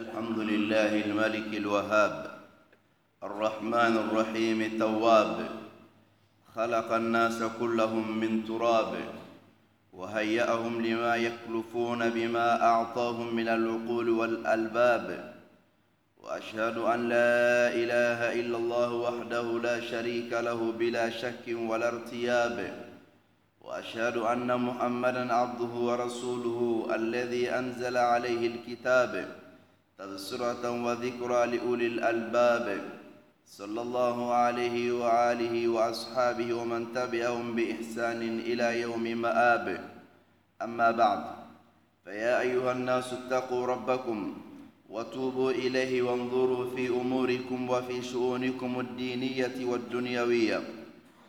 الحمد لله الملك الوهاب الرحمن الرحيم التواب خلق الناس كلهم من تراب وهيأهم لما يكلفون بما أعطاهم من العقول والألباب وأشهد أن لا إله إلا الله وحده لا شريك له بلا شك ولا ارتياب وأشهد أن محمدًا عبده ورسوله الذي أنزل عليه الكتاب تذسرة وذكرى لأولي الألباب صلى الله عليه وآله وأصحابه ومن تبعهم بإحسان إلى يوم مآب أما بعد فيا أيها الناس اتقوا ربكم وتوبوا إليه وانظروا في أموركم وفي شؤونكم الدينية والدنيوية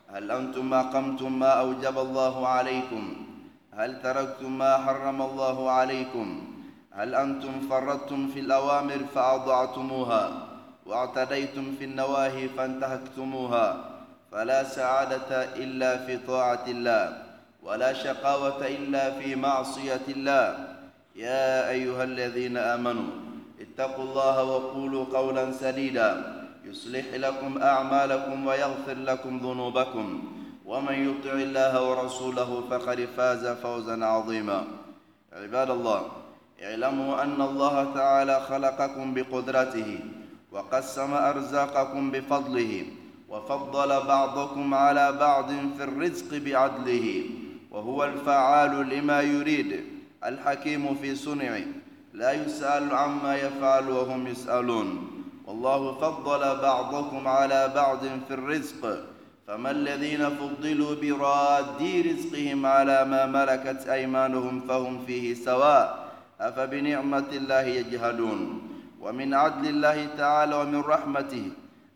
هل أنتم أقمتم ما أوجب الله عليكم هل تركتم ما حرم الله عليكم هل أنتم فرطتم في الأوامر فأضعتموها واعتديتم في النواهي فانتهكتموها فلا سعادة إلا في طاعة الله ولا شقاوة إلا في معصية الله يا أيها الذين آمنوا اتقوا الله وقولوا قولا سديدا يصلح لكم أعمالكم ويغفر لكم ذنوبكم ومن يطع الله ورسوله فقد فاز فوزا عظيما عباد الله اعلموا أن الله تعالى خلقكم بقدرته وقسم أرزاقكم بفضله وفضل بعضكم على بعض في الرزق بعدله وهو الفعال لما يريد الحكيم في صنعه لا يسأل عما يفعل وهم يسألون والله فضل بعضكم على بعض في الرزق فما الذين فضلوا برادي رزقهم على ما ملكت أيمانهم فهم فيه سواء أفبنعمة الله يجهلون ومن عدل الله تعالى ومن رحمته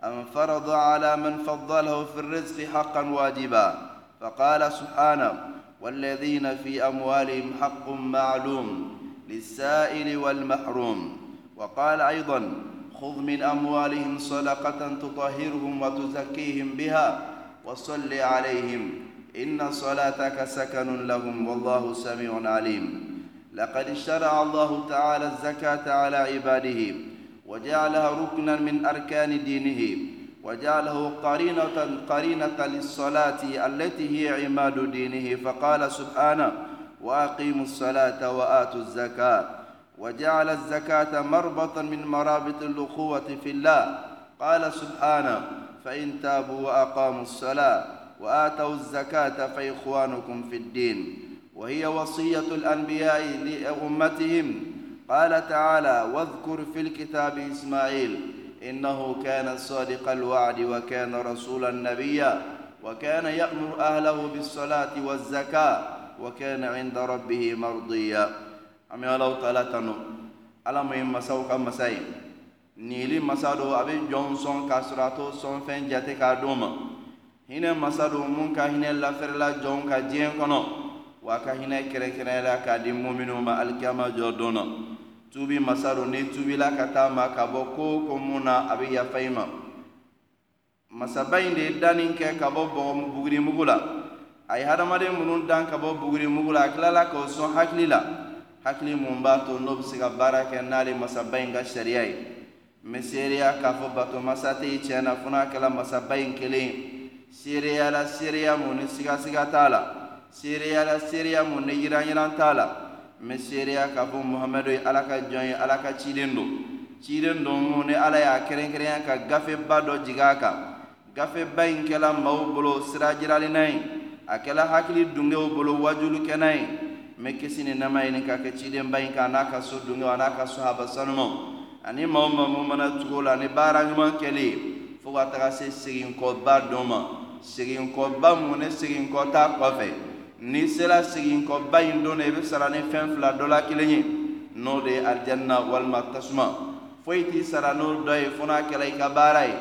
أن فرض على من فضله في الرزق حقا واجبا فقال سبحانه والذين في أموالهم حق معلوم للسائل والمحروم وقال أيضا خذ من أموالهم صدقة تطهرهم وتزكيهم بها وصل عليهم إن صلاتك سكن لهم والله سميع عليم لقد اشترع الله تعالى الزكاة على عباده وجعلها ركنا من أركان دينه وجعله قرينة قرينة للصلاة التي هي عماد دينه فقال سبحانه وأقيموا الصلاة وآتوا الزكاة وجعل الزكاة مربطا من مرابط الأخوة في الله قال سبحانه فإن تابوا وأقاموا الصلاة وآتوا الزكاة فإخوانكم في الدين وهي وصية الأنبياء لأمتهم قال تعالى واذكر في الكتاب إسماعيل إنه كان صادق الوعد وكان رسولا نبيا وكان يأمر أهله بالصلاة والزكاة وكان عند ربه مرضيا أمي الله تعالى تنو ألا مهم مساو كم مساي نيلي مسادو أبي جونسون كاسراتو سون فين جاتي كادوما هنا مسادو مونكا هنا لفرلا جونكا جين كنو wa ka hinɛ kɛrɛnkɛrɛnyala k'a di muminu ma alikiyama don na tubi masaru ni tuubila ka taa ma ka bɔ ko ko mun na a bɛ yafa i ma masaba de ye danni kɛ ka bɔ bɔgɔ buguri mugu la a ye hadamaden minnu dan ka bɔ buguri mugu la a ka k'o sɔn hakili la hakili mun b'a to n'o bɛ se ka baara kɛ n'ale masaba in ka sariya ye n bɛ seereya k'a fɔ batomasa tɛ yen tiɲɛ na fo kɛla masaba kelen ye seereyala seereya mun ni sigasiga t'a la. seereya la seereya mun ni yiran yiran t'a la n bɛ seereya k'a fɔ muhamadu ye ala ka jɔn ye ala ka ciden don ciden don mun ni ala y'a kɛrɛnkɛrɛnya ka gafeba dɔ jigi a kan gafeba in kɛla maaw bolo sira jiralina ye a kɛla hakili dungew bolo wajulikɛna ye n bɛ kisi ni nɛma ɲini ka kɛ cidenba in kan n'a ka so dungew a n'a ka sahaba sanumaw ani maa o maa mun mana tugu o la ani baara ɲuman kɛli ye fo ka taga se seginkɔba dɔ ma seginkɔba mun ne seginkɔ t'a kɔfɛ n'i sera siginkɔba in don na i bɛ sara ni fɛn fila dɔ la kelen ye n'o de ye alijanna walima tasuma foyi t'i sara n'o dɔ ye fo n'a kɛra i ka baara ye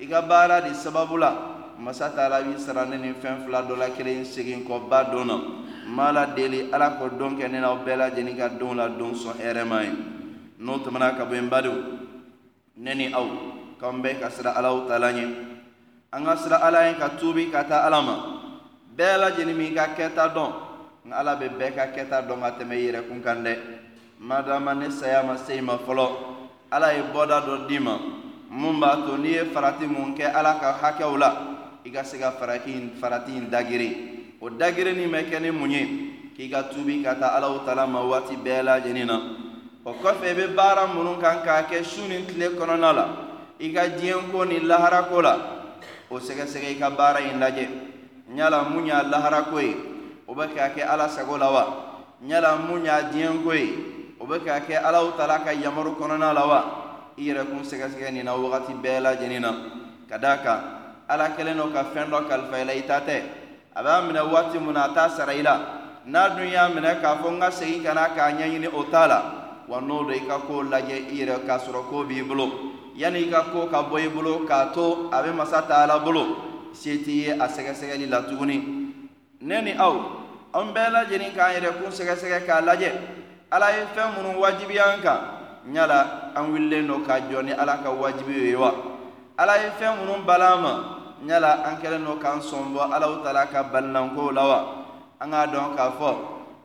i ka baara de sababu la masa taala b'i sara ni nin fɛn fila dɔ la kelen ye siginkɔba don na n b'a la deli ala k'o don kɛ ne n'aw bɛɛ lajɛlen ka don la don sɔn hɛrɛ ma ye n'o tɛmɛna ka bɔ yen badenw ne ni aw k'an bɛɛ ka sira alaw ta la ɲɛ an ka sira ala ye ka tuubi ka taa ala ma bɛɛ lajɛlen m'i ka kɛta dɔn nka ala bɛ bɛɛ ka kɛta dɔn ka tɛmɛ i yɛrɛ kun kan dɛ madama ne saya ma se i ma fɔlɔ ala ye bɔda dɔ d'i ma mun b'a to n'i ye farati mun kɛ ala ka hakɛw la i ka se ka farati farati in dagiri o dagiri nin bɛ kɛ ni mun ye k'i ka tubi ka taa alaw tala ma waati bɛɛ lajɛlen na o kɔfɛ i bɛ baara minnu kan k'a kɛ su ni tile kɔnɔna la i ka diɲɛ ko ni lahara ko la o sɛgɛsɛgɛ i ka baara in lajɛ Nyala mun y'a lahara ko o bɛ k'a kɛ ala sago lawa. Nyala ɲala mun y'a o bɛ k'a kɛ alaw tala ka yamaru kɔnɔna la wa i yɛrɛ kun sɛgɛsɛgɛ na wagati bɛɛ lajɛlen na ala kɛlen do ka fɛn dɔ kalifa i la i ta tɛ na a t'a sara i la n'a dun y'a minɛ k'a fɔ n ka segin ka na k'a ɲɛɲini o t'a la wa n'o don i ka kow lajɛ i yɛrɛ k'a sɔrɔ ko b'i bolo yanni ka ko ka bɔ i k'a to a bɛ ala bolo seti ye a sɛgɛsɛgɛli la tuguni ne ni aw an bɛɛ lajɛlen k'an yɛrɛ kun sɛgɛsɛgɛ k'a lajɛ ala ye fɛn minnu wajibiya an kan ɲala an wililen don ka jɔ ni ala ka wajibi ye wa ala ye fɛn minnu bala an ma ɲala an kɛlen don k'an sɔn bɔ alaw taala ka balinankow la wa an k'a dɔn k'a fɔ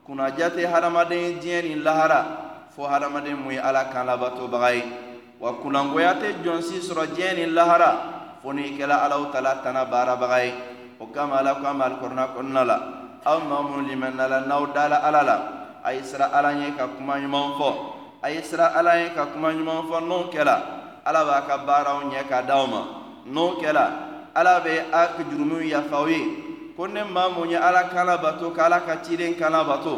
kunnadiya tɛ hadamaden diɲɛ ni lahara fo hadamaden mun ye ala kan labatobaga ye wa kunnangoya tɛ jɔnsi sɔrɔ diɲɛ ni lahara فوني كلا علو تلا تنا بارا بغاي وكما لا كما الكرنا كنا لا أما من لمن لا نو دالا ألا لا أي سرا ألا يك كما يمون فو أي سرا ألا يك كما يمون فو نو كلا ألا باك بارا ونيك داوما نو كلا ألا بي أك جرمو يفاوي كن ما من ألا كلا باتو كلا كتيرين كلا باتو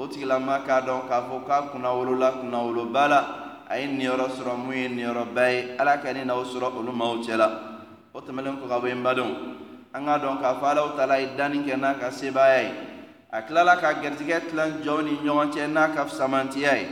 أتكلم كادون كفوكا كنا ولولا كنا ولوبالا أي نيرو سرمو نيرو باي ألا كني نو سرو ألو موتلا o tɛmɛlen kɔ ka bɔ yen badenw an k'a dɔn k'a fɔ alaw taala ye danni kɛ n'a ka sebaaya ye a tilala ka garijɛgɛ tilan jɔnw ni ɲɔgɔn cɛ n'a ka samantiya ye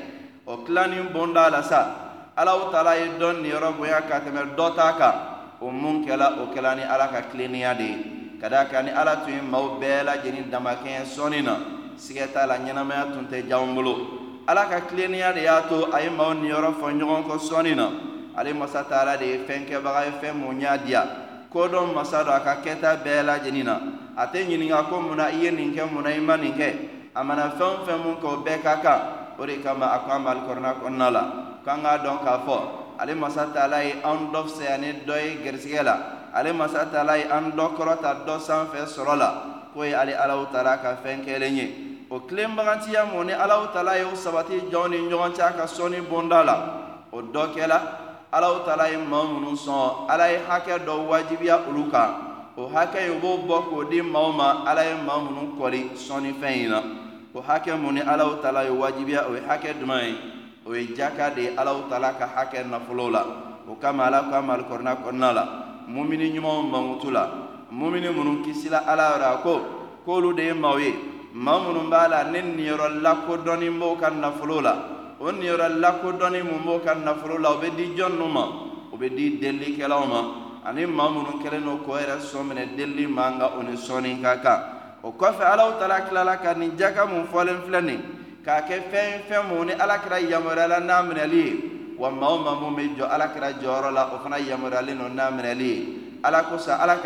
o tilanni bon d'a la sa alaw taala ye dɔ niyɔrɔ bonya ka tɛmɛ dɔ t'a kan o mun kɛla o kɛla ni ala ka tilennenya de ye ka d'a kan ni ala tun ye maaw bɛɛ lajɛlen damakɛɲɛ sɔnni na sigɛ t'a la ɲɛnamaya tun tɛ ja anw bolo ala ka tilennenya de y'a to a ye maaw niyɔrɔ fɔ ɲɔgɔn kɔ sɔnni na ale masa taala de ye fɛn kɛbaga ye fɛn mun y'a diya kodɔn masa dɔ a ka kɛta bɛɛ lajɛlen na a tɛ ɲininka ko munna i ye nin kɛ munna i ma nin kɛ a mana fɛn o fɛn mun kɛ o bɛɛ ka kan o de kama a ko an b'ale kɔrɔna kɔnɔna la k'an k'a dɔn k'a fɔ ale masa taala ye an dɔ fisaya ni dɔ ye garisigɛ la ale masa taala ye an dɔ kɔrɔta dɔ sanfɛ sɔrɔ la k'o ye ale alaw taala ka fɛn kɛlen ye o tilen mun ni alaw taala y'o sabati jɔn ni ɲɔgɔn cɛ a ka sɔnni bonda la o dɔ kɛla alaw taala ye maa minnu sɔn ala ye hakɛ dɔ wajibiya olu kan o hakɛ in u b'o bɔ k'o di maaw ma ala ye maa minnu kɔri sɔnnifɛn in na o hakɛ mun ni alaw taala ye wajibiya o ye hakɛ jumɛn ye o ye jaka de ye alaw taala ka hakɛ nafolow la o kama ala ko a ma alikɔrɔna kɔnɔna la mumini ɲumanw mankutu la mumini minnu kisila ala yɛrɛ a ko k'olu de ye maaw ye maa minnu b'a la ne niyɔrɔ lakodɔnnen b'o ka nafolo la. o niyɔrɔ lakodɔnni mun b'o ka nafolo la o bɛ di jɔnnu ma o bɛ di delikɛlaw ma ani maa minnu kɛlen don k'o yɛrɛ sɔn minɛ delili man kan o ni sɔnni ka kan o kɔfɛ alaw taala tilala ka nin jaka mun fɔlen filɛ nin k'a kɛ fɛn fɛn mun ni ala kɛra yamaruyala n'a minɛli ye wa maa o maa mun bɛ jɔ ala jɔyɔrɔ la o fana yamaruyalen don n'a minɛli ye ala kosa ala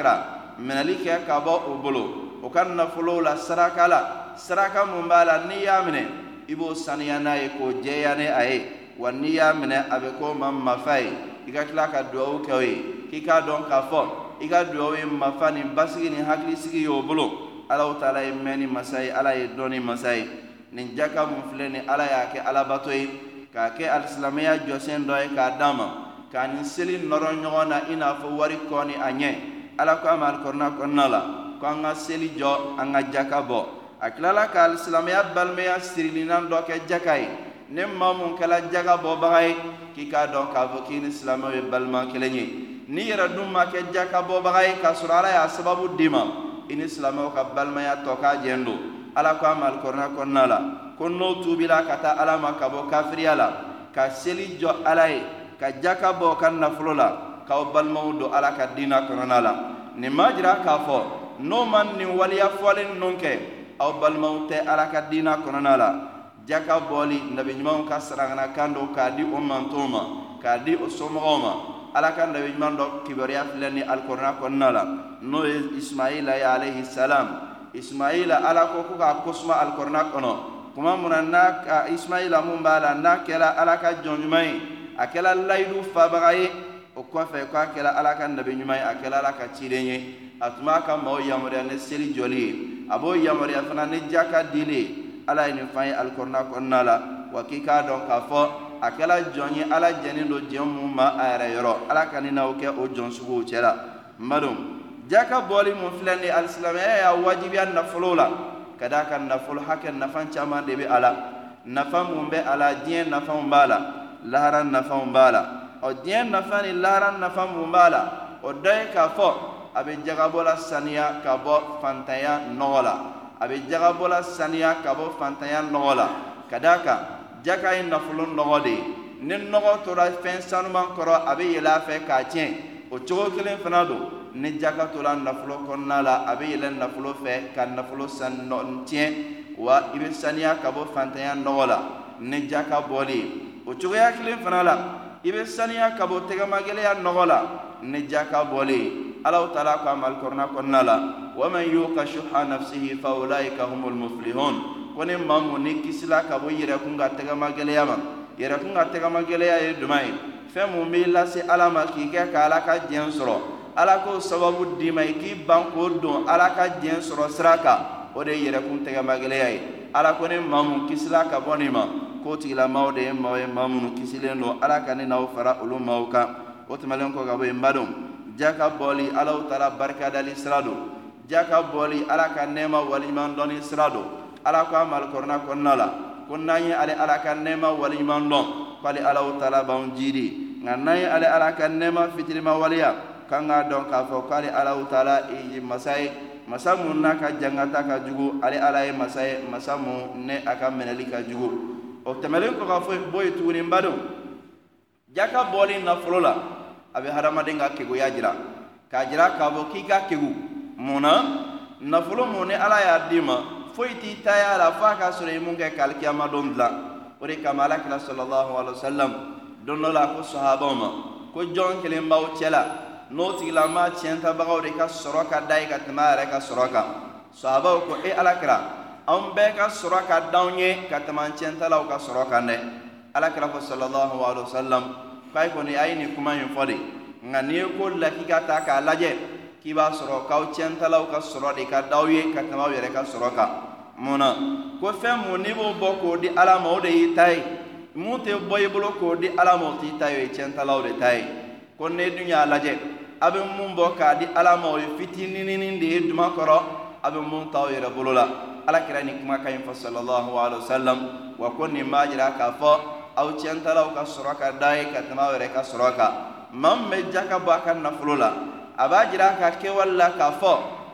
minɛli kɛ ka bɔ o bolo o ka nafolow la saraka la saraka mun b'a la n'i y'a minɛ i b'o saniya n'a ye k'o jɛya ni a ye wa n'i y'a minɛ a bɛ k'o ma mafa ye i ka tila ka duwawu kɛ o ye k'i k'a dɔn k'a fɔ i ka duwawu ye mafa ni basigi ni hakilisigi y'o bolo alaw taala ye mɛnni masa ye ala ye dɔnni masa ye nin jaka mun filɛ nin ala y'a kɛ alabato ye k'a kɛ alisilamɛya jɔsen dɔ ye k'a d'an ma k'a ni seli nɔrɔ ɲɔgɔn na i n'a fɔ wari kɔ ni a ɲɛ ala ko ma alikɔrɔna kɔnɔna la ko an ka seli jɔ an ka jaka bɔ a kilala ya ya ya ka silamaya balimaya sirilinan dɔ kɛ jaka ye ne ma mun kɛla jaga bɔbaga ye k'i k'a dɔn k'a fɔ k'i ni silama ye balima kelen ye ni yɛrɛ dun ma kɛ jaka bɔbaga ye k'a sɔrɔ ala y'a sababu d'i ma i ni silamaw ka balimaya tɔ k'a jɛn don ala ko a ma alikɔrɔna kɔnɔna la ko n'o tuubila ka taa ala ma ka bɔ kafiriya la ka seli jɔ ala ye ka jaka bɔ ka nafolo la k'aw balimaw don ala ka diina kɔnɔna la nin ma jira k'a fɔ n'o ma nin waliya fɔlen ninnu kɛ aw balimaw tɛ ala ka diina kɔnɔna la jaka bɔli nabiɲumanw ka saragana kan dɔ k'a di o mantow ma k'a di o somɔgɔw ma ala ka nabiɲuman dɔ kibaruya filɛ ni alikɔrɔna kɔnɔna la n'o ye ismaila ye alayhi salam ismaila ala ko ko k'a kosuma alikɔrɔna kɔnɔ kuma mun na n'a ka ismaila mun b'a la n'a kɛra ala ka jɔn ɲuman ye a kɛra layidu fabaga ye o kɔfɛ k'a kɛra ala ka nabi ye a kɛra ala ka ciden ye a tun b'a ka maaw yamaruya ni seli jɔli ye a b'o yamaruya fana ni ja ka dili ala ye nin fan ye alikɔrɔna kɔnɔna la wa k'i k'a dɔn k'a fɔ a kɛla jɔn ye ala jɛnnen don jɛn mun ma a yɛrɛ yɔrɔ ala ka ni eh, n'aw kɛ o jɔn suguw cɛ la n badenw ja ka bɔli mun filɛ nin ye alisilamɛya y'a wajibiya nafolow la ka d'a kan nafolo hakɛ nafa caman de bɛ a la nafa mun bɛ a la diɲɛ nafanw b'a la lahara nafanw b'a la ɔ diɲɛ nafa ni lahara nafa mun b'a la o dɔ ye k'a fɔ a bɛ jagabɔ la saniya ka bɔ fantanya nɔgɔ la a bɛ jaga bɔla saniya ka bɔ fantanya nɔgɔ la ka d'a kan jaka ye nafolo nɔgɔ de ye ni nɔgɔ tora fɛn sanuman kɔrɔ a bɛ yɛlɛ a fɛ k'a tiɲɛ o cogo kelen fana don ni jaka tora nafolo kɔnɔna la a bɛ yɛlɛ nafolo fɛ ka nafolo san nɔ tiɲɛ wa i bɛ saniya ka bɔ fantanya nɔgɔ la ni jaka bɔli ye o cogoya kelen fana la i bɛ saniya ka bɔ tɛgɛmagɛlɛya nɔgɔ la ni jaka bɔli ye. الله تعالى قام القرآن قلنا لا ومن يوق شح نفسه فأولئك هم المفلحون كوني ماموني كسلا كبو يركون غتغما غليما يركون غتغما غليا يدماي فمو ميلاسي على ما كيكا كالا كجن سرو على كو سبب ديماي كي بانكو دون على كجن سرو سراكا ودي يركون تغما غليا ala ko ne maa mun kisila ka bɔ nin ma k'o tigilamaaw de ye maaw ye maa minnu kisilen don ala ka ne n'aw fara olu maaw kan o jaka bɔli alaw tala barikadali sira do jaka bɔli ala ka nɛma waliɲuman dɔni sira do ala ko a malikɔrɔna kɔnɔna la ale ala ka nɛma waliɲuman dɔn k'ale alaw tala b'an jiri nka ale ala ka nɛma fitirima waleya k'an k'a dɔn k'a fɔ k'ale alaw tala ye masa ye masa jangata ka jugu ale ala ye masa ye ne a ka minɛli ka jugu o tɛmɛlen kɔ ka fɔ bɔ ye tuguni jaka bɔli nafolo la. abe hadamaden ka kegoya jira k'a jira k'a fɔ k'i ka kegu mun na nafolo mun ni ala y'a d'i ma foyi t'i ta y'a la f'a ka sɔrɔ i mun kɛ k'ali kiyama don dilan o de kama alakira sɔlɔlahu alayhi wa sallam don dɔ la ko sahabaw ma ko jɔn kelen b'aw cɛ la n'o tigilama tiɲɛtabagaw de ka sɔrɔ ka da ye ka tɛmɛ a yɛrɛ ka sɔrɔ kan sahabaw ko e alakira anw bɛɛ ka sɔrɔ ka d'anw ye ka tɛmɛ an tiɲɛtalaw ka sɔrɔ kan dɛ alakira ko sɔlɔlahu alayhi wa sallam k'a kɔni a ye nin kuma in fɔ de nka n'i ye ko la k'i ka taa k'a lajɛ k'i b'a sɔrɔ k'aw tiɲɛtalaw ka sɔrɔ de ka d'aw ye ka tɛmɛ aw yɛrɛ ka sɔrɔ kan mun na ko fɛn mun n'i b'o bɔ k'o di ala ma o de y'i ta ye mun tɛ bɔ i bolo k'o di ala ma o t'i ta ye o ye tiɲɛtalaw de ta ye ko ne dun y'a lajɛ a bɛ mun bɔ k'a di ala ma o ye fitininini de ye duma kɔrɔ a bɛ mun ta aw yɛrɛ bolo la ala kɛra nin kumakan in fɔ sallallahu alaihi wa sallam wa ko nin b'a jira k'a fɔ aw tiɲɛtalaw ka sɔrɔ ka d'a ye ka tɛmɛ aw yɛrɛ ka sɔrɔ kan maa min bɛ jaka bɔ a ka nafolo la a b'a jira a ka kɛwale la k'a fɔ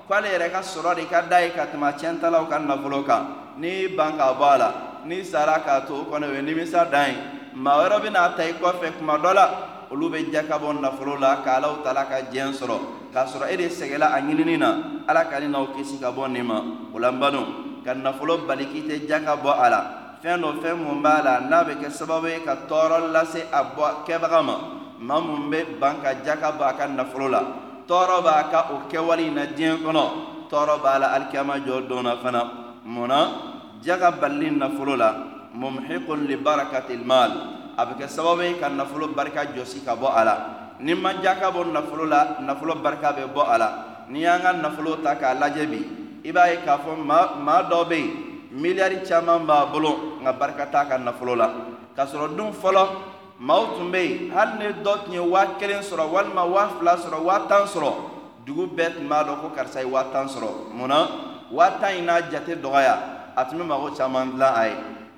k'ale yɛrɛ ka sɔrɔ de ka d'a ye ka tɛmɛ tiɲɛtalaw ka nafolo kan n'i ban k'a bɔ a la n'i sara k'a to o kɔni o ye nimisa dan ye maa wɛrɛ bɛ n'a ta i kɔfɛ kuma dɔ la olu bɛ jaka bɔ nafolo la k'alaw ta la ka diɲɛ sɔrɔ k'a sɔrɔ e de sɛgɛnla a ɲinini na ala ka ne n'aw kisi ka bɔ nin ma o la n balimaw ka nafolo bali k'i tɛ jaka bɔ a la. fɛn dɔ fɛn mun b'a la n'a bɛ kɛ sababu ye ka tɔɔrɔ lase a bɔ kɛbaga ma maa mun bɛ ban ka jaka bɔ a ka nafolo la tɔɔrɔ b'a ka o kɛwale in na diɲɛ kɔnɔ tɔɔrɔ b'a la alikiyama jɔ don fana munna jaka balili nafolo la mumhiqun li barakatil mal a bɛ kɛ sababu ye ka nafolo barika jɔsi ka bɔ a la ni ma jaka bɔ nafolo la nafolo barika bɛ bɔ a la n'i y'an ka nafolo ta k'a lajɛ bi i b'a ye k'a fɔ maa dɔ bɛ yen miliyari caman b'a bolo nka barika t'a ka nafolo la k'a sɔrɔ don fɔlɔ maaw tun bɛ yen hali ni dɔ tun ye waa kelen sɔrɔ walima waa fila sɔrɔ waa tan sɔrɔ dugu bɛɛ tun b'a dɔn ko karisa ye waa tan sɔrɔ mun na waa tan in n'a jate dɔgɔya a tun bɛ mago caman dilan a ye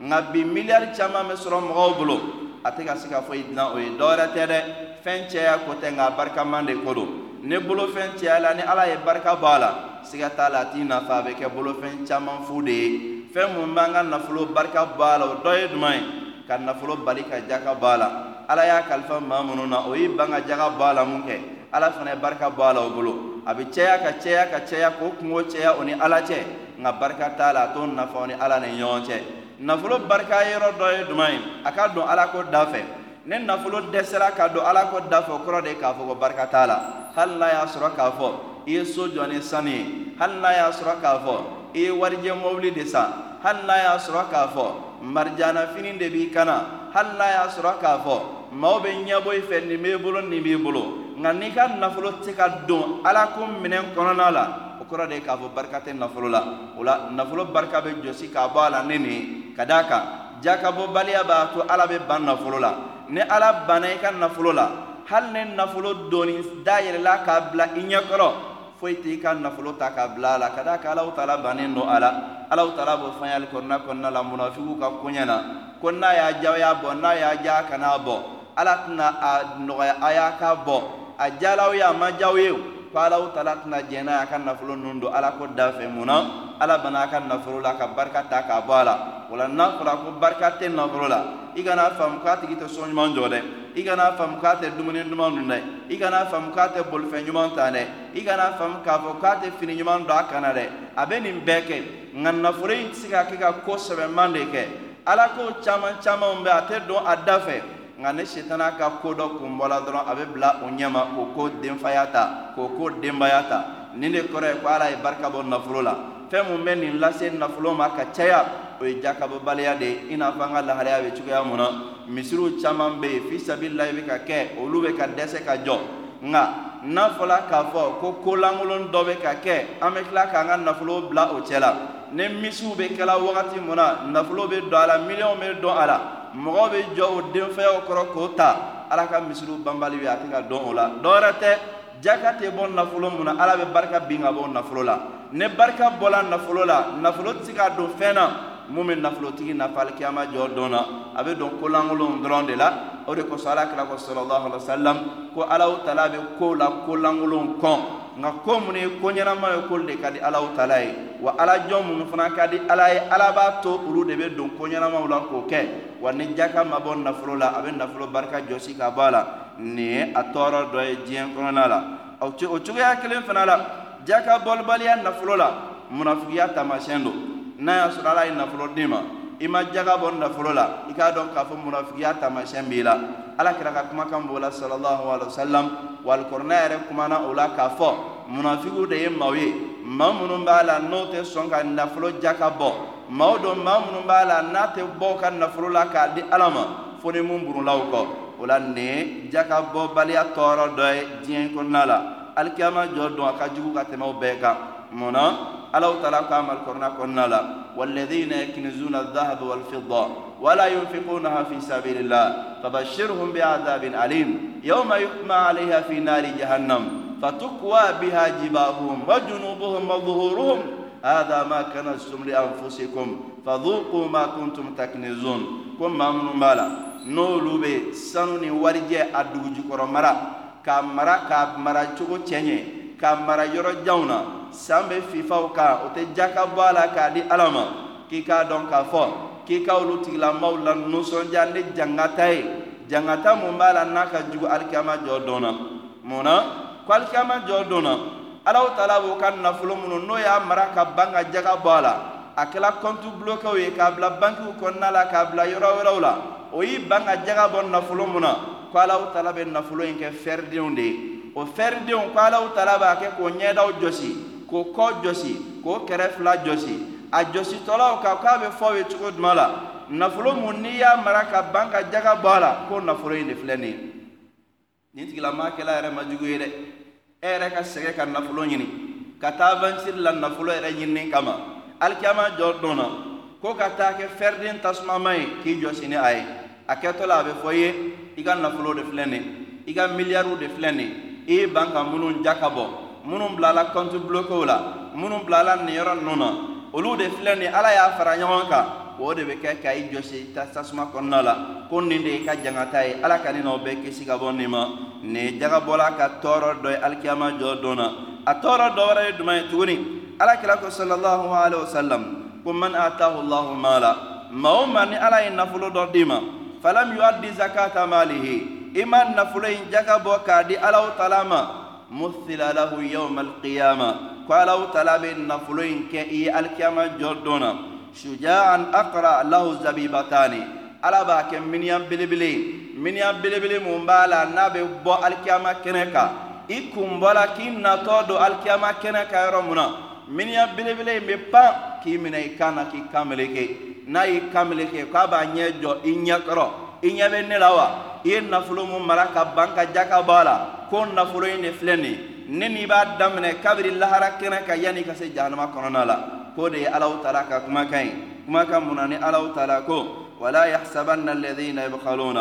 nka bi miliyari caman bɛ sɔrɔ mɔgɔw bolo a tɛ ka se ka foyi dilan o ye dɔwɛrɛ tɛ dɛ fɛn cɛya ko tɛ nka barikaman de ko don ni bolofɛn cɛya la ni ala ye barika bɔ a la siga t'a la a t'i nafa a bɛ kɛ bolofɛn caman fu de ye fɛn mun b'an ka nafolo barika bɔ a la o dɔ ye jumɛn ye ka nafolo bali ka jaka bɔ a la ala y'a kalifa maa minnu na o y'i ban ka jaka bɔ a la mun kɛ ala fana ye barika bɔ a la o bolo a bɛ caya ka caya ka caya k'o kungo caya o ni ala cɛ nka barika t'a la a t'o nafa o ni ala ni ɲɔgɔn cɛ nafolo barika yɔrɔ dɔ ye jumɛn ye a ka don ala ko da fɛ ni nafolo dɛsɛra ka don ala ko da fɛ o kɔrɔ de ye k'a fɔ ko barika t'a la hali n'a y'a sɔrɔ k'a fɔ i ye so jɔ ni sanu ye hali n'a y'a sɔrɔ k'a fɔ i ye warijɛ mɔbili de san hali n'a y'a sɔrɔ k'a fɔ marijanafini de b'i kana hali n'a y'a sɔrɔ k'a fɔ maaw bɛ ɲɛbɔ i fɛ nin b'i bolo nin b'i bolo nka n'i ka nafolo tɛ ka don ala ko minɛn kɔnɔna la o kɔrɔ de ye k'a fɔ barika tɛ nafolo la o la nafolo barika bɛ jɔsi k'a bɔ a la ni nin ka d'a kan jakabɔbaliya b'a to ala bɛ ban nafolo la ni ala banna i ka nafolo la hali ni nafolo doni dayɛlɛla k'a bila i ɲɛkɔrɔ foyi t'i ka nafolo ta ka bila a la ka d'a kan alaw taala bannen don a la alaw taala b'o fɔ kɔnɔna kɔnɔna la munafigiw ka koɲɛ na ko n'a y'a diya a y'a bɔ n'a y'a diya a kan'a bɔ ala tɛna a nɔgɔya a y'a k'a bɔ a diyala ye a ma diya aw ye ko alaw tala tɛna jɛn n'a y'a ka nafolo ninnu ala ko dafɛ mun ala bana a ka la ka barika ta k'a bɔ a la o la n'a fɔra ko barika tɛ nafolo la i kana faamu k'a tigi tɛ so ɲuman jɔ dɛ i kana faamu k'a tɛ dumuni duman dun dɛ i kana k'a tɛ bolifɛn ɲuman ta dɛ i kana k'a fɔ k'a tɛ fini ɲuman don a kan na dɛ a bɛ nin ka ko sɛbɛman de kɛ ala ko caman camanw bɛ a tɛ don nka ne sitan'a ka koo dɔ kun bɔla dɔrɔn a be bila o ɲɛma k'o ko denfaya ta k'o ko denbaya ta nin de kɔrɔ ye ko ala ye barika bɔ nafolo la fɛn mun bɛ nin lase nafolo ma ka caya o ye jakabɔbaliya de i n'a fɔ an ka lahalaya bɛ cogoya mun na misiriw caman bɛ yen fisabililayi bɛ ka kɛ olu bɛ ka dɛsɛ ka jɔ nka n'a fɔla k'a fɔ ko kolankolon dɔ bɛ ka kɛ an bɛ tila k'an ka nafolo bila o cɛ la ni misiw bɛ kɛla wagati mun na nafolo be don a la miliyɔn be don a la mɔgɔ bɛ jɔ o denfɛnw kɔrɔ k'o ta ala ka misiriw banbali bɛ a tɛ ka dɔn o la dɔwɛrɛ tɛ jaka tɛ bɔ nafolo mun na ala bɛ barika bin ka bɔ nafolo la ni barika bɔla nafolo la nafolo tɛ se ka don fɛn na mun bɛ nafolotigi nafa alikiyama jɔ dɔn na a bɛ dɔn kolankolonw dɔrɔn de la o de kosɔn ala kira ko sɔlɔlɔhu alayhi wa salam ko alaw tala bɛ kow la kolankolonw kɔn nka ko mun ye ko ɲɛnama ye k'olu de ka di alaw tala ye wa ala jɔn minnu fana ka di ala ye ala b'a to olu de bɛ don ko ɲɛnamaw la k'o kɛ wani jaka ma bɔ nafolo la a bɛ nafolo barika jɔsi ka bɔ a la nin ye a tɔɔrɔ dɔ ye diɲɛ kɔnɔna la o cogoya kelen fana la jaka bɔlibaliya nafolo la munafigiya taamasiyɛn don n'a y'a sɔrɔ ala ye nafolo d'i ma i ma jaga bɔ nafolo la i k'a dɔn k'a fɔ munafigiya taamasiyɛn b'i la ala kɛra ka kumakan b'o la sallallahu alaihi wa sallam walikɔrɔna yɛrɛ kumana o la k'a fɔ munafigiw de ye maaw ye maa minnu b'a la n'o tɛ sɔn ka nafolo jaka bɔ maa o dɔn maa minnu b'a la n'a tɛ bɔ ka nafolo la k'a di ala ma fo ni mun burulaw kɔ o la nin ye jakabɔbaliya tɔɔrɔ dɔ ye diɲɛ kɔnɔna la alikiyama jɔ don a ka jugu ka tɛmɛ o bɛɛ kan mun na alaw taala k'a mali kɔnɔna kɔnɔna la walladina yakinizuna dhahaba walfida wala yunfiqunaha fi sabilillah fabashirhum biadhabin alim yawma yuhma alayha fi nari jahannam fatukwa biha jibahum wa junubuhum wa dhuhuruhum هذا ما كنزتم لأنفسكم فذوقوا ما كنتم تكنزون كم مامن مالا نولو بي سنوني ورجي أدوجي كورو مرا كامرا كامرا چوكو چنye كامرا يورو جاونا سامبي فيفاو كا وتي جاكا بالا كا دي ألاما كي كا دون كا فو كي كا ولو تيلا مولا نوسون جاندي جانغاتاي جانغاتا مو مالا ناكا جوكو الكاما جو دونا مونا ko alikiyama jɔ alaw taala b'o ka nafolo minnu n'o y'a mara ka ban ka jaga bɔ a la a kɛra kɔntu bulokew ye k'a bila bankiw kɔnɔna la k'a bila yɔrɔ wɛrɛw la o y'i ban ka jaga bɔ nafolo mun na ko alaw taala bɛ nafolo in kɛ fɛridenw de ye o fɛridenw ko alaw taala b'a kɛ k'o ɲɛdaw jɔsi k'o kɔ jɔsi k'o kɛrɛ fila jɔsi a jɔsitɔlaw kan k'a bɛ fɔ aw ye cogo jumɛn la nafolo mun n'i y'a mara ka ban ka jaga bɔ a la ko nafolo in de filɛ nin ye nin tigilamaa kɛla yɛrɛ ma ye dɛ e yɛrɛ ka sɛgɛ ka nafolo ɲini ka taa vansiri la nafolo yɛrɛ ɲininin kama alikiyama jɔ dɔn na ko ka taa kɛ fɛriden tasumama ye k'i jɔ sini a ye a kɛtɔ la a bɛ fɔ i ye i ka nafolo de filɛ nin i ka miliyariw de filɛ nin i y'i ban ka minnu ja ka bɔ minnu bilala kɔnti bulokew la minnu bilala nin yɔrɔ ninnu na olu de filɛ nin ala y'a fara ɲɔgɔn kan o de bɛ kɛ ka i jɔsi tasuma kɔnɔna la ko nin de y'i ka jangata ye ala ka nin n'aw bɛɛ kisi ka bɔ nin ma nin ye jagabɔla ka tɔɔrɔ dɔ ye alikiyama jɔ don na a tɔɔrɔ dɔ wɛrɛ ye jumɛn ye tuguni alakira ko sallallahu alaihi wa sallam ko man atahu allahu maala maa o maa ni ala ye nafolo dɔ d'i ma falam yuaddi zakata maalihi i ma nafolo in jagabɔ k'a di alaw tala ma مثل له يوم القيامة قالوا طلب النفلين كي الكيامة جردنا شجاعا أقرأ له زبيبتان ألا باك من يبلي بلي من يبلي بلي مبالا نبي بو الكيامة كنكا إكم بلا كين نتودو الكيامة كنكا يرمنا من يبلي بلي مبان كي من إيكانا كي كاملكي نا إيكاملكي كابا نيجو إنيكرو إنيبي نلاوا إيه نفلو ممركا بانكا جاكا بالا كون نفلو إني فلني نني بعد دمنا كبر الله ركنا كياني كسي جهنم كنونا لا ko de ye alaw tala ka kumakan ye kumakan mun na ni ولا يحسبن الذين يبخلون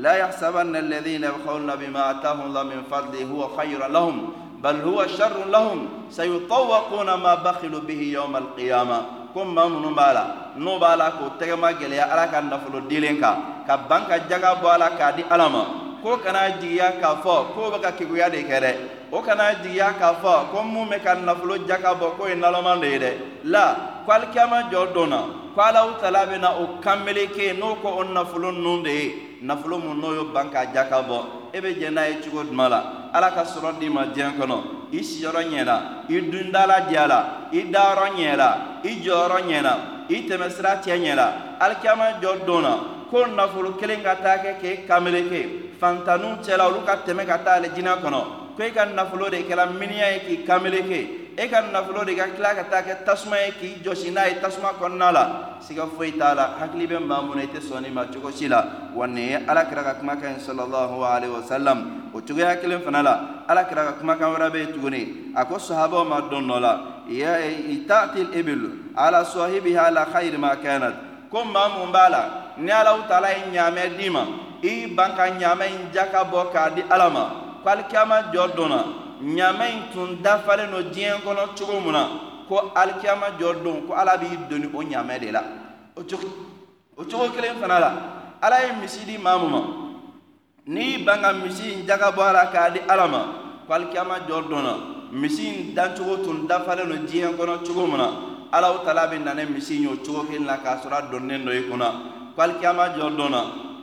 لا يحسبن الذين يبخلون بما آتاهم الله من فضله هو خير لهم بل هو شر لهم سيطوقون ما بخلوا به يوم القيامة كم من نبالا نو كو تجمع جليا على كان نفلو ديلينكا كبانكا كبان بوالا كادي ألما كو كنا جيا كفو كو بكا كيكويا ديكره o kana jigiya k'a fɔ ko mun bɛ ka nafolo ja ka bɔ ko ye nalɔman de ye dɛ la ko alikiyama jɔ donna ko alaw tala bɛ na o kanbeleke n'o ko o nafolo ninnu de ye nafolo mun n'o y'o ban k'a ja ka bɔ e bɛ jɛ n'a ye cogo jumɛn la ala ka sɔrɔ d'i ma diɲɛ kɔnɔ i siyɔrɔ ɲɛna i dundala di la i dayɔrɔ ɲɛna i jɔyɔrɔ ɲɛna i tɛmɛsira cɛ ɲɛna alikiyama jɔ donna ko nafolo kelen ka taa kɛ k'e kanbeleke fantanu cɛla olu ka tɛmɛ ka taa alijinɛ kɔnɔ ko e ka nafolo de kɛra miniya ye k'i kameleke e ka nafolo de ka tila ka taa kɛ tasuma ye k'i jɔsi n'a ye tasuma kɔnɔna la siga foyi t'a la hakili bɛ maa mun na i tɛ sɔn nin ma cogo si la wa nin ye ala kira ka kumakan ye sɔlɔlɔhu alayhi wa salam o cogoya kelen fana la ala kira ka kumakan wɛrɛ bɛ yen tuguni a ko sahabaw ma dɔn dɔ la ya itaatil ibil ala sɔhibiha la khayri ma kanat ko ma mun b'a la ni alaw taala ye ɲaamɛ d'i ma i ban ka ɲaamɛ in ja ka bɔ k'a di ala ma ko alikiyama jɔ donna ɲama in tun dafalen don diɲɛ kɔnɔ cogo mun na ko alikiyama jɔ don ko ala b'i doni o ɲamɛ de la o cogo o cogo kelen fana la ala ye misi di maa mun ma n'i ban ka misi in jaga bɔ a la k'a di ala ma ko alikiyama jɔ donna misi in dancogo tun dafalen don diɲɛ kɔnɔ cogo mun na ala taala bɛ na ne misi in ye o cogo kelen la k'a sɔrɔ a donnen dɔ i kunna ko alikiyama jɔ donna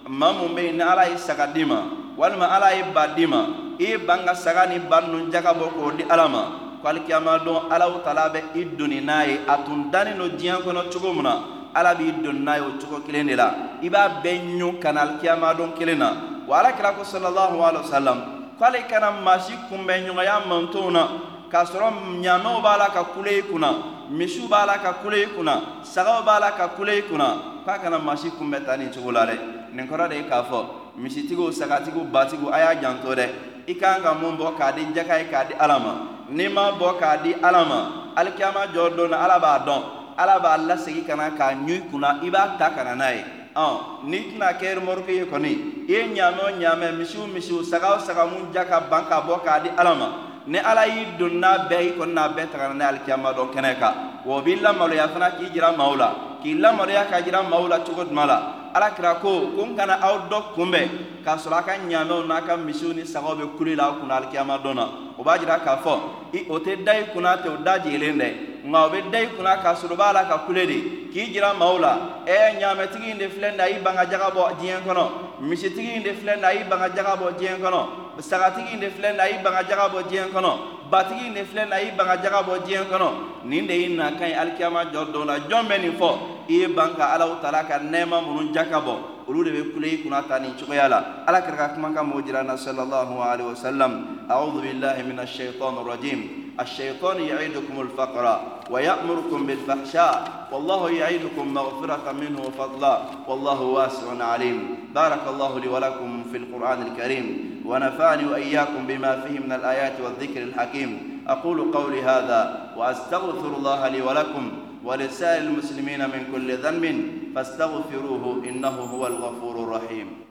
maa mun bɛ yen ni ala y'i saga di ma. walima ala ye ba di ma i ye ban ka saga ni ba nu jaga k'o di ala ma ko alikiyama don alaw tala bɛ i donni n'a ye a tun dannen don diɲɛ kɔnɔ cogo min na ala b'i donni n'a ye o cogo kelen de la i b'a bɛɛ ɲu ka na alikiyama don kelen na wa ala kira ko salallahu alaihi wa salam k'ale kana maasi kunbɛnɲɔgɔnya mantow na k'a sɔrɔ ɲamew b'a la ka kule i kunna misiw b'a la ka kule i kunna sagaw b'a la ka kule i kunna k'a kana maasi kunbɛ ta nin cogo la dɛ nin kɔrɔ de ye k'a fɔ misitigiw sagatigiw batigiw a y'a janto dɛ i kan ka mun bɔ k'a di jaka ye k'a di ala ma n'i ma bɔ k'a di ala ma alikiyama jɔ don na ala b'a dɔn ala b'a lasegi ka na k'a ɲu i kunna i b'a ta ka na n'a ye ɔn n'i tɛna kɛ remɔrike ye kɔni i ye ɲaamɛ o ɲaamɛ misiw misiw saga o saga mun ja ka ban k'a bɔ k'a di ala ma ni ala y'i don n'a bɛɛ i kɔni n'a bɛɛ ta ka na n'a ye alikiyama dɔn kɛnɛ kan wa o b'i lamaloya fana k'i jira maaw la k'i lamaloya ka jira maaw la cogo jumɛn la alakira ko ko n kana aw dɔ kunbɛn k'a sɔrɔ a ka ɲaamɛw n'a ka misiw ni sagaw bɛ kule la kunna alikiyama dɔn na o b'a jira k'a fɔ i o tɛ da i kunna tɛ o da jɛlen dɛ nka o bɛ da i kunna k'a sɔrɔ o b'a la ka kule de k'i jira maaw la ɛɛ ɲaamɛtigi in de filɛ nin ye a y'i ban ka jaga bɔ diɲɛ kɔnɔ misitigi in de filɛ nin ye a y'i ban ka jaga bɔ diɲɛ kɔnɔ sagatigi in de filɛ nin ye a y'i ban ka jaga bɔ diɲɛ kɔnɔ batigi ne filɛ na i banga jaga bɔ diɲɛ kɔnɔ nin de y'i na ka ɲi alikiyama jɔ don na jɔn bɛ nin fɔ i ye ban ka alaw tala ka nɛɛma minnu ja ka bɔ olu de bɛ kule i kunna ta nin cogoya la ala kɛra ka kuma ka mɔgɔ jira na sallallahu alaihi wa sallam a'udhu billahi min ashaitan rajim الشيطان يعيدكم الفقر ويأمركم بالفحشاء والله يعيدكم مغفرة منه وفضلا والله واسع عليم بارك الله لي ولكم في القرآن الكريم ونفعني وإياكم بما فيه من الآيات والذكر الحكيم أقول قولي هذا وأستغفر الله لي ولكم ولسائر المسلمين من كل ذنب فاستغفروه إنه هو الغفور الرحيم